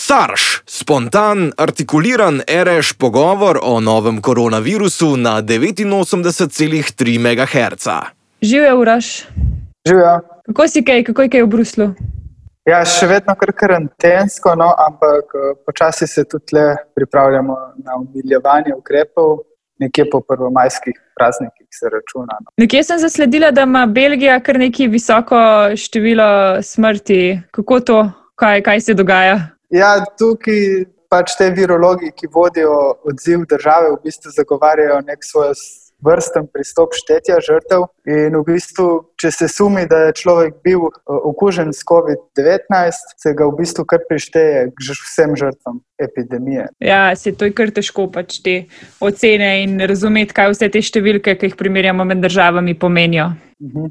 Sarš, spontan, artikuliran, reš pogovor o novem koronavirusu na 89,3 MHz. Živijo, Uraš. Živijo. Kako si kaj, kako je kaj v Bruslu? Ja, še vedno kar karantensko, no, ampak eh, počasi se tudi le pripravljamo na umiljevanje ukrepov, nekje po prvomajskih praznikih se računa. No. Nekje sem zasledila, da ima Belgija kar neki visoko število smrti. Kako to, kaj, kaj se dogaja? Ja, tukaj pač te virologi, ki vodijo odziv države, v bistvu zagovarjajo nek svoj vrsten pristop štetja žrtev. In v bistvu, če se sumi, da je človek bil okužen s COVID-19, se ga v bistvu kar prišteje k vsem žrtvam epidemije. Ja, se to je kar težko pač te ocene in razumeti, kaj vse te številke, ki jih primerjamo med državami, pomenijo. Mhm.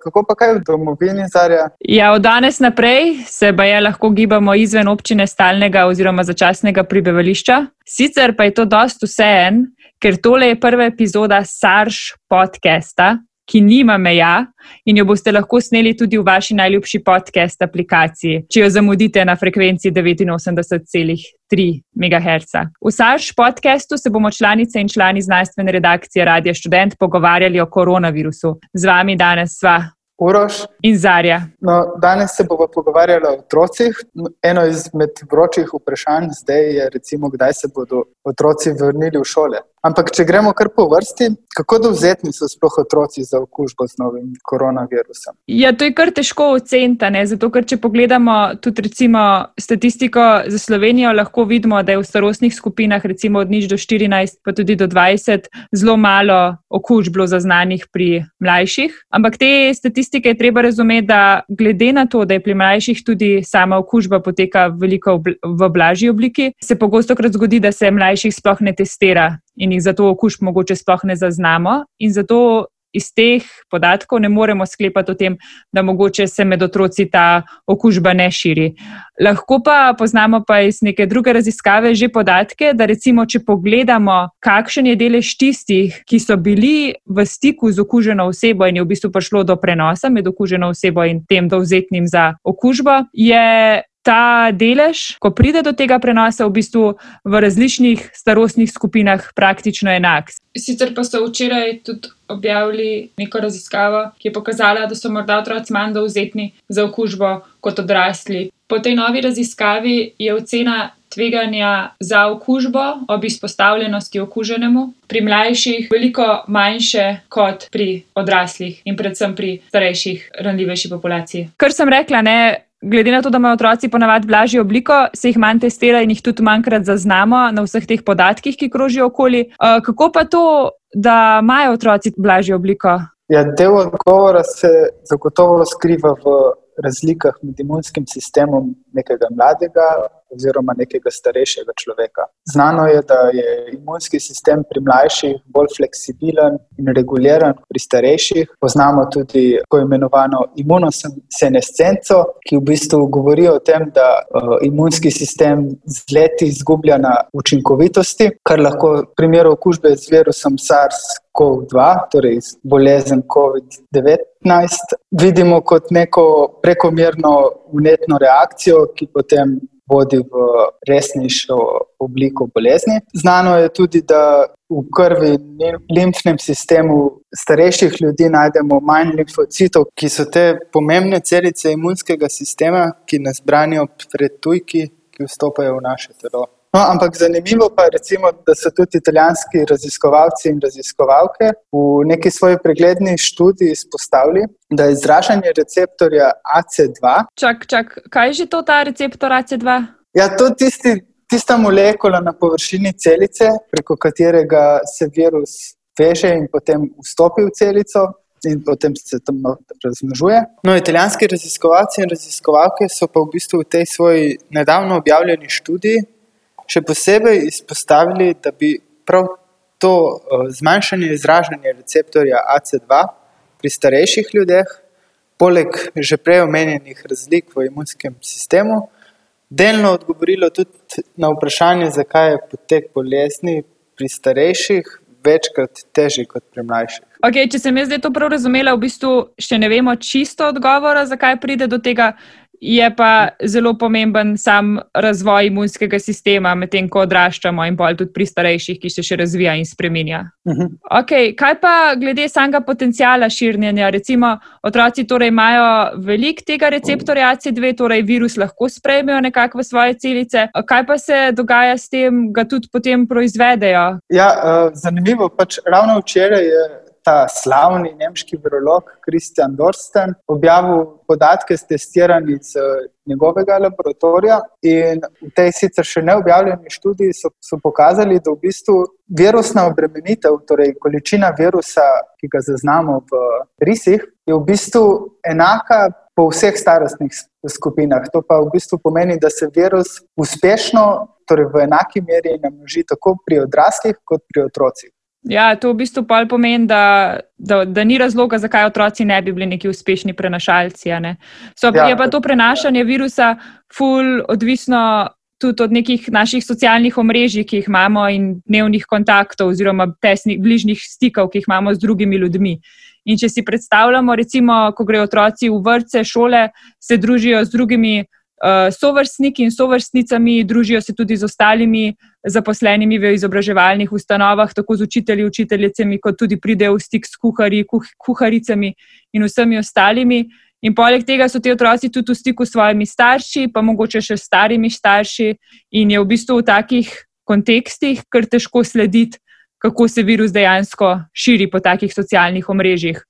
Kako pa kaj v domovini, Zarja? Ja, od danes naprej se pa je lahko gibamo izven občine stalnega oziroma začasnega prebivališča. Sicer pa je to dost vseen, ker tole je prva epizoda Sarš podcasta, ki nima meja in jo boste lahko sneli tudi v vaši najljubši podcast aplikaciji, če jo zamudite na frekvenci 89,3 MHz. V Sarš podcastu se bomo članice in člani znanstvene redakcije Radia Student pogovarjali o koronavirusu. Z vami danes sva Uroš. In Zarja. No, danes se bomo pogovarjali o otrocih. Eno izmed vročih vprašanj zdaj je, recimo, kdaj se bodo otroci vrnili v šole. Ampak, če gremo kar po vrsti, kako dovzetni so sploh otroci za okužbo z novim koronavirusom? Ja, to je kar težko oceniti, zato ker če pogledamo tudi recimo statistiko za Slovenijo, lahko vidimo, da je v starostnih skupinah, recimo od nič do 14, pa tudi do 20, zelo malo okužb bilo zaznanih pri mlajših. Ampak te statistike je treba razumeti, da glede na to, da je pri mlajših tudi sama okužba poteka veliko v blažji obliki, se pogosto krat zgodi, da se mlajših sploh ne testira in jih zato okužb mogoče sploh ne zaznamo. In zato iz teh podatkov ne moremo sklepati o tem, da mogoče se med otroci ta okužba ne širi. Lahko pa poznamo pa iz neke druge raziskave že podatke, da recimo, če pogledamo, kakšen je delež tistih, ki so bili v stiku z okuženo osebo in je v bistvu prišlo do prenosa med okuženo osebo in tem dovzetnim za okužbo, je ta delež, ko pride do tega prenosa, v bistvu v različnih starostnih skupinah praktično enak. Sicer pa so včeraj tudi objavili neko raziskavo, ki je pokazala, da so morda otroci manj dovzetni za okužbo kot odrasli. Po tej novi raziskavi je ocena tveganja za okužbo ob izpostavljenosti okuženemu pri mlajših veliko manjše kot pri odraslih in predvsem pri starejših, ranljivejši populaciji. Kar sem rekla, ne glede na to, da imajo otroci ponavadi blažjo obliko, se jih manj testira in jih tudi manjkrat zaznamo na vseh teh podatkih, ki krožijo okoli. Uh, kako pa to, da imajo otroci blažjo obliko? Ja, del odgovora se zagotovo skriva v razlikah med imunskim sistemom nekega mladega oziroma nekega starejšega človeka. Znano je, da je imunski sistem pri mlajših bolj fleksibilen in reguliran kot pri starejših. Poznamo tudi tako imenovano imunosenescenco, ki v bistvu govori o tem, da uh, imunski sistem z leti izgublja na učinkovitosti, kar lahko v primeru okužbe z virusom SARS-CoV-2, torej bolezen COVID-19, vidimo kot neko prekomerno unetno reakcijo, ki potem vodi v resnejšo obliko bolezni. Znano je tudi, da v krvi in limfnem sistemu starejših ljudi najdemo manj limfocitov, ki so te pomembne celice imunskega sistema, ki nas branijo pred tujki, ki vstopajo v naše telo. No, ampak zanimivo pa je, recimo, da so tudi italijanski raziskovalci in raziskovalke v neki svoji pregledni študiji izpostavili, da je izražanje receptorja AC2. Čak, čak, kaj je že to ta receptor AC2? Ja, to je tisti, tista molekula na površini celice, preko katerega se virus veže in potem vstopi v celico. In potem se tam razmnožuje. No, italijanski raziskovalci in raziskovalke so pa v bistvu v tej svoji nedavno objavljeni študiji še posebej izpostavili, da bi prav to uh, zmanjšanje izražanja receptorja AC2 pri starejših ljudeh, poleg že prej omenjenih razlik v imunskem sistemu, delno odgovorilo tudi na vprašanje, zakaj je potek bolezni pri starejših večkrat težji kot pri mlajših. Okay, če sem jaz zdaj to prav razumela, v bistvu še ne vemo čisto odgovora, zakaj pride do tega je pa zelo pomemben sam razvoj imunskega sistema, medtem ko odraščamo in bolj tudi pri starejših, ki se še razvija in spremenja. Uh mhm. -huh. okay, kaj pa glede samega potencijala širjenja? Recimo, otroci torej imajo veliko tega receptorja C2, torej virus lahko sprejmejo nekako v svoje celice. Kaj pa se dogaja s tem, ga tudi potem proizvedejo? Ja, uh, zanimivo, pač ravno včeraj je ta slavni nemški virolog Kristjan Dorsten objavil podatke z testiranji iz njegovega laboratorija. In v tej sicer še ne objavljeni študiji so, so pokazali, da v bistvu virusna obremenitev, torej količina virusa, ki ga zaznamo v risih, je v bistvu enaka. Po vseh starostnih skupinah. To pa v bistvu pomeni, da se virus uspešno, torej v enaki meri, namnoži tako pri odraslih, kot pri otrocih. Ja, to v bistvu pomeni, da, da, da ni razloga, zakaj otroci ne bi bili neki uspešni prenašalci. So, ja, je pa to prenašanje virusa ful odvisno tudi od nekih naših socialnih omrežij, ki jih imamo in dnevnih kontaktov oziroma tesnih, bližnjih stikov, ki jih imamo z drugimi ljudmi. In če si predstavljamo, recimo, ko grejo otroci v vrtce, šole, se družijo z drugimi uh, sovrstniki in sovrstnicami, družijo se tudi z ostalimi zaposlenimi v izobraževalnih ustanovah, tako z učitelji, učiteljicami, kot tudi pridejo v stik s kuharji, kuh, kuharicami in vsemi ostalimi. In poleg tega so ti otroci tudi v stiku s svojimi starši, pa mogoče še starimi starši, in je v bistvu v takih kontekstih kar težko slediti, kako se virus dejansko širi po takih socialnih omrežjih.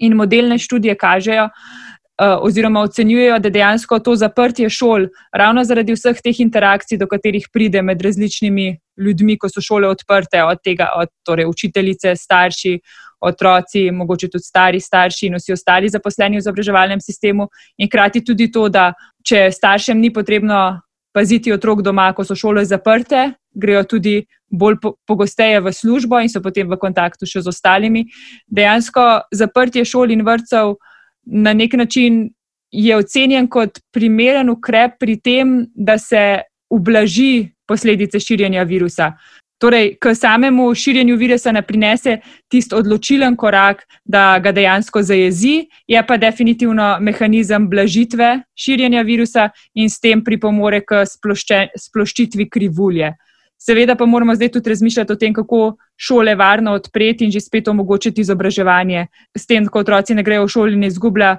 In modelne študije kažejo, Eh, oziroma ocenjujejo, da dejansko to zaprtje šol, ravno zaradi vseh teh interakcij, do katerih pride med različnimi ljudmi, ko so šole odprte, od tega, od torej učiteljice, starši, otroci, mogoče tudi stari starši in vsi ostali zaposleni v izobraževalnem sistemu, in hkrati tudi to, da če staršem ni potrebno paziti otrok doma, ko so šole zaprte, grejo tudi bolj pogosteje v službo in so potem v kontaktu še z ostalimi. Dejansko zaprtje šol in vrtcev na nek način je ocenjen kot primeren ukrep pri tem, da se ublaži posledice širjenja virusa. Torej, k samemu širjenju virusa ne prinese tisti odločilen korak, da ga dejansko zajezi, je pa definitivno mehanizem blažitve širjenja virusa in s tem pripomore k sploščitvi krivulje. Seveda pa moramo zdaj tudi razmišljati o tem, kako šole varno odpreti in že spet omogočiti izobraževanje. S tem, ko otroci ne grejo v šoli in izgubljajo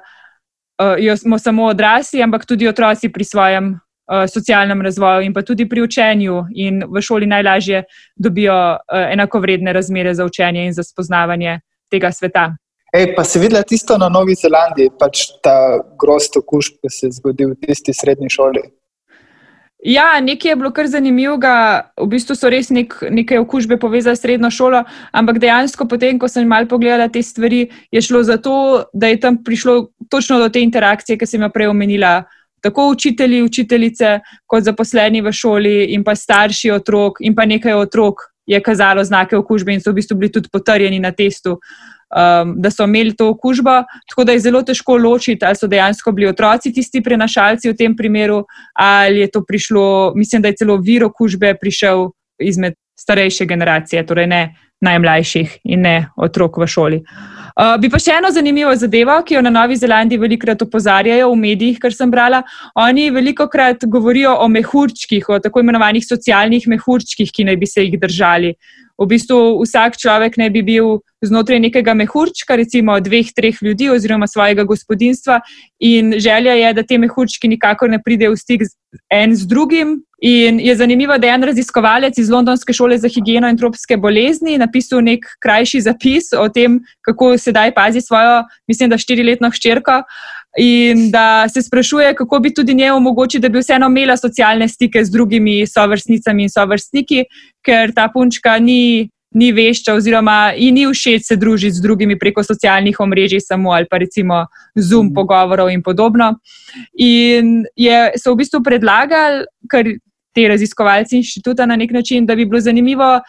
uh, samo odrasli, ampak tudi otroci pri svojem uh, socialnem razvoju in pa tudi pri učenju in v šoli najlažje dobijo uh, enakovredne razmere za učenje in za spoznavanje tega sveta. Ej, pa si videla tisto na Novi Zelandiji, pač ta grost okužb, ki se je zgodil v tisti srednji šoli. Ja, nekaj je bilo kar zanimivo. V bistvu so res nek, neke okužbe povezane s srednjo šolo, ampak dejansko, potem, ko sem malo pogledala te stvari, je šlo za to, da je tam prišlo točno do te interakcije, ki sem jo prej omenila. Tako učitelji, učiteljice, kot zaposleni v šoli, in pa starši otrok, in pa nekaj otrok je kazalo znake okužbe, in so v bistvu bili tudi potrjeni na testu. Uh, um, da so imeli to okužbo. Tako da je zelo težko ločiti, ali so dejansko bili otroci tisti prenašalci v tem primeru, ali je to prišlo, mislim, da je celo vir okužbe prišel izmed starejše generacije, torej ne najmlajših in ne otrok v šoli. Uh, bi pa še eno zanimivo zadevo, ki jo na Novi Zelandiji velikokrat opozarjajo v medijih, kar sem brala. Oni veliko krat govorijo o mehurčkih, o tako imenovanih socialnih mehurčkih, ki naj bi se jih držali. V bistvu vsak človek naj bi bil znotraj nekega mehurčka, recimo dveh, treh ljudi oziroma svojega gospodinstva. In želja je, da te mehurčki nikakor ne pridejo v stik en z drugim. In je zanimivo, da je en raziskovalec iz Londonske šole za higieno in tropske bolezni napisal nek krajši zapis o tem, kako sedaj pazi svojo, mislim, da štiriletno hčerko. In da se sprašuje, kako bi tudi njej omogočili, da bi vseeno imela socialne stike z drugimi sovrstnicami in sovrstniki, ker ta punčka ni ni vešča, oziroma ji ni všeč se družiti z drugimi preko socialnih omrežij, samo ali pa recimo Zoom mm. pogovorov in podobno. In je, so v bistvu predlagali, kar te raziskovalci inštituta na nek način, da bi bilo zanimivo.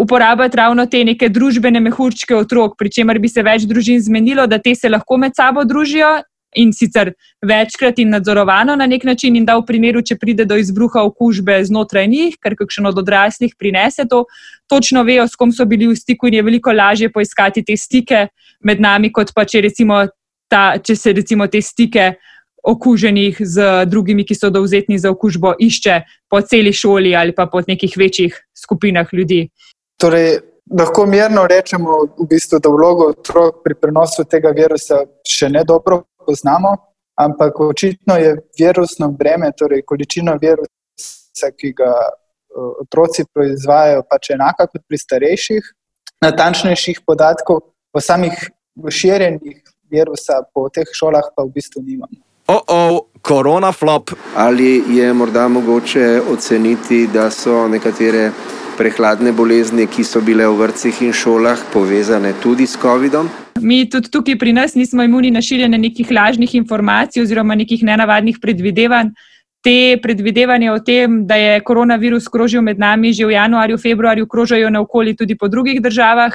Uporabljati ravno te neke družbene mehurčke otrok, pri čemer bi se več družin zmenilo, da te se lahko med sabo družijo in sicer večkrat in nadzorovano na nek način, in da v primeru, če pride do izbruha okužbe znotraj njih, ker kakšen od odraslih prinese to, točno vejo, s kom so bili v stiku, in je veliko lažje poiskati te stike med nami, kot pa če, recimo ta, če se recimo te stike okuženih z drugimi, ki so dovzetni za okužbo, išče po celi šoli ali pa po nekih večjih skupinah ljudi. Torej, lahko mirno rečemo, v bistvu, da vlogo otrok pri prenosu tega virusa še ne dobro poznamo, ampak očitno je virusno breme, torej količina virusa, ki ga otroci proizvajajo, pač enaka kot pri starejših. Natančnejših podatkov o samih širjenjih virusa po teh šolah pa v bistvu nimamo. Oh, oh, korona flop. Ali je morda mogoče oceniti, da so nekatere prehladne bolezni, ki so bile v vrtcih in šolah, povezane tudi s COVID-om? Mi tudi tukaj pri nas nismo imuni na širjenje nekih lažnih informacij oziroma nekih nenavadnih predvidevanj. Te predvidevanja o tem, da je koronavirus krožil med nami že v januarju, februarju, krožajo naokoli tudi po drugih državah.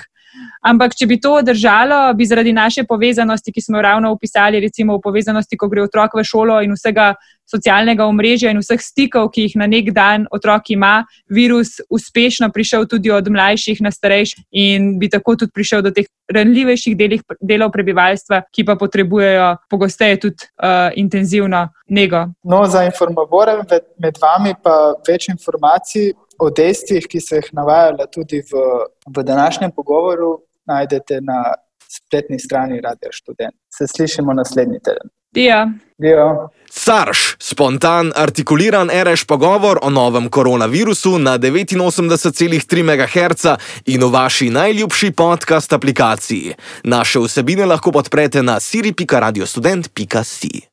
Ampak, če bi to držalo, bi zaradi naše povezanosti, ki smo jo ravno opisali, recimo v povezanosti, ko gre otrok v šolo in vsega socialnega omrežja in vseh stikov, ki jih na nek dan otrok ima, virus uspešno prišel tudi od mlajših na starejših in bi tako tudi prišel do teh ranljivejših delih, delov prebivalstva, ki pa potrebujejo pogosteje tudi uh, intenzivno nego. No, za informovore med vami pa več informacij o dejstvih, ki so jih navajala tudi v, v današnjem pogovoru, najdete na spletni strani Radio Student. Se slišimo naslednji teden. Ja. Sarš, spontan, artikuliran reš pogovor o novem koronavirusu na 89,3 MHz in v vaši najljubši podcast aplikaciji. Naše vsebine lahko podprete na siri.radiostudent.si.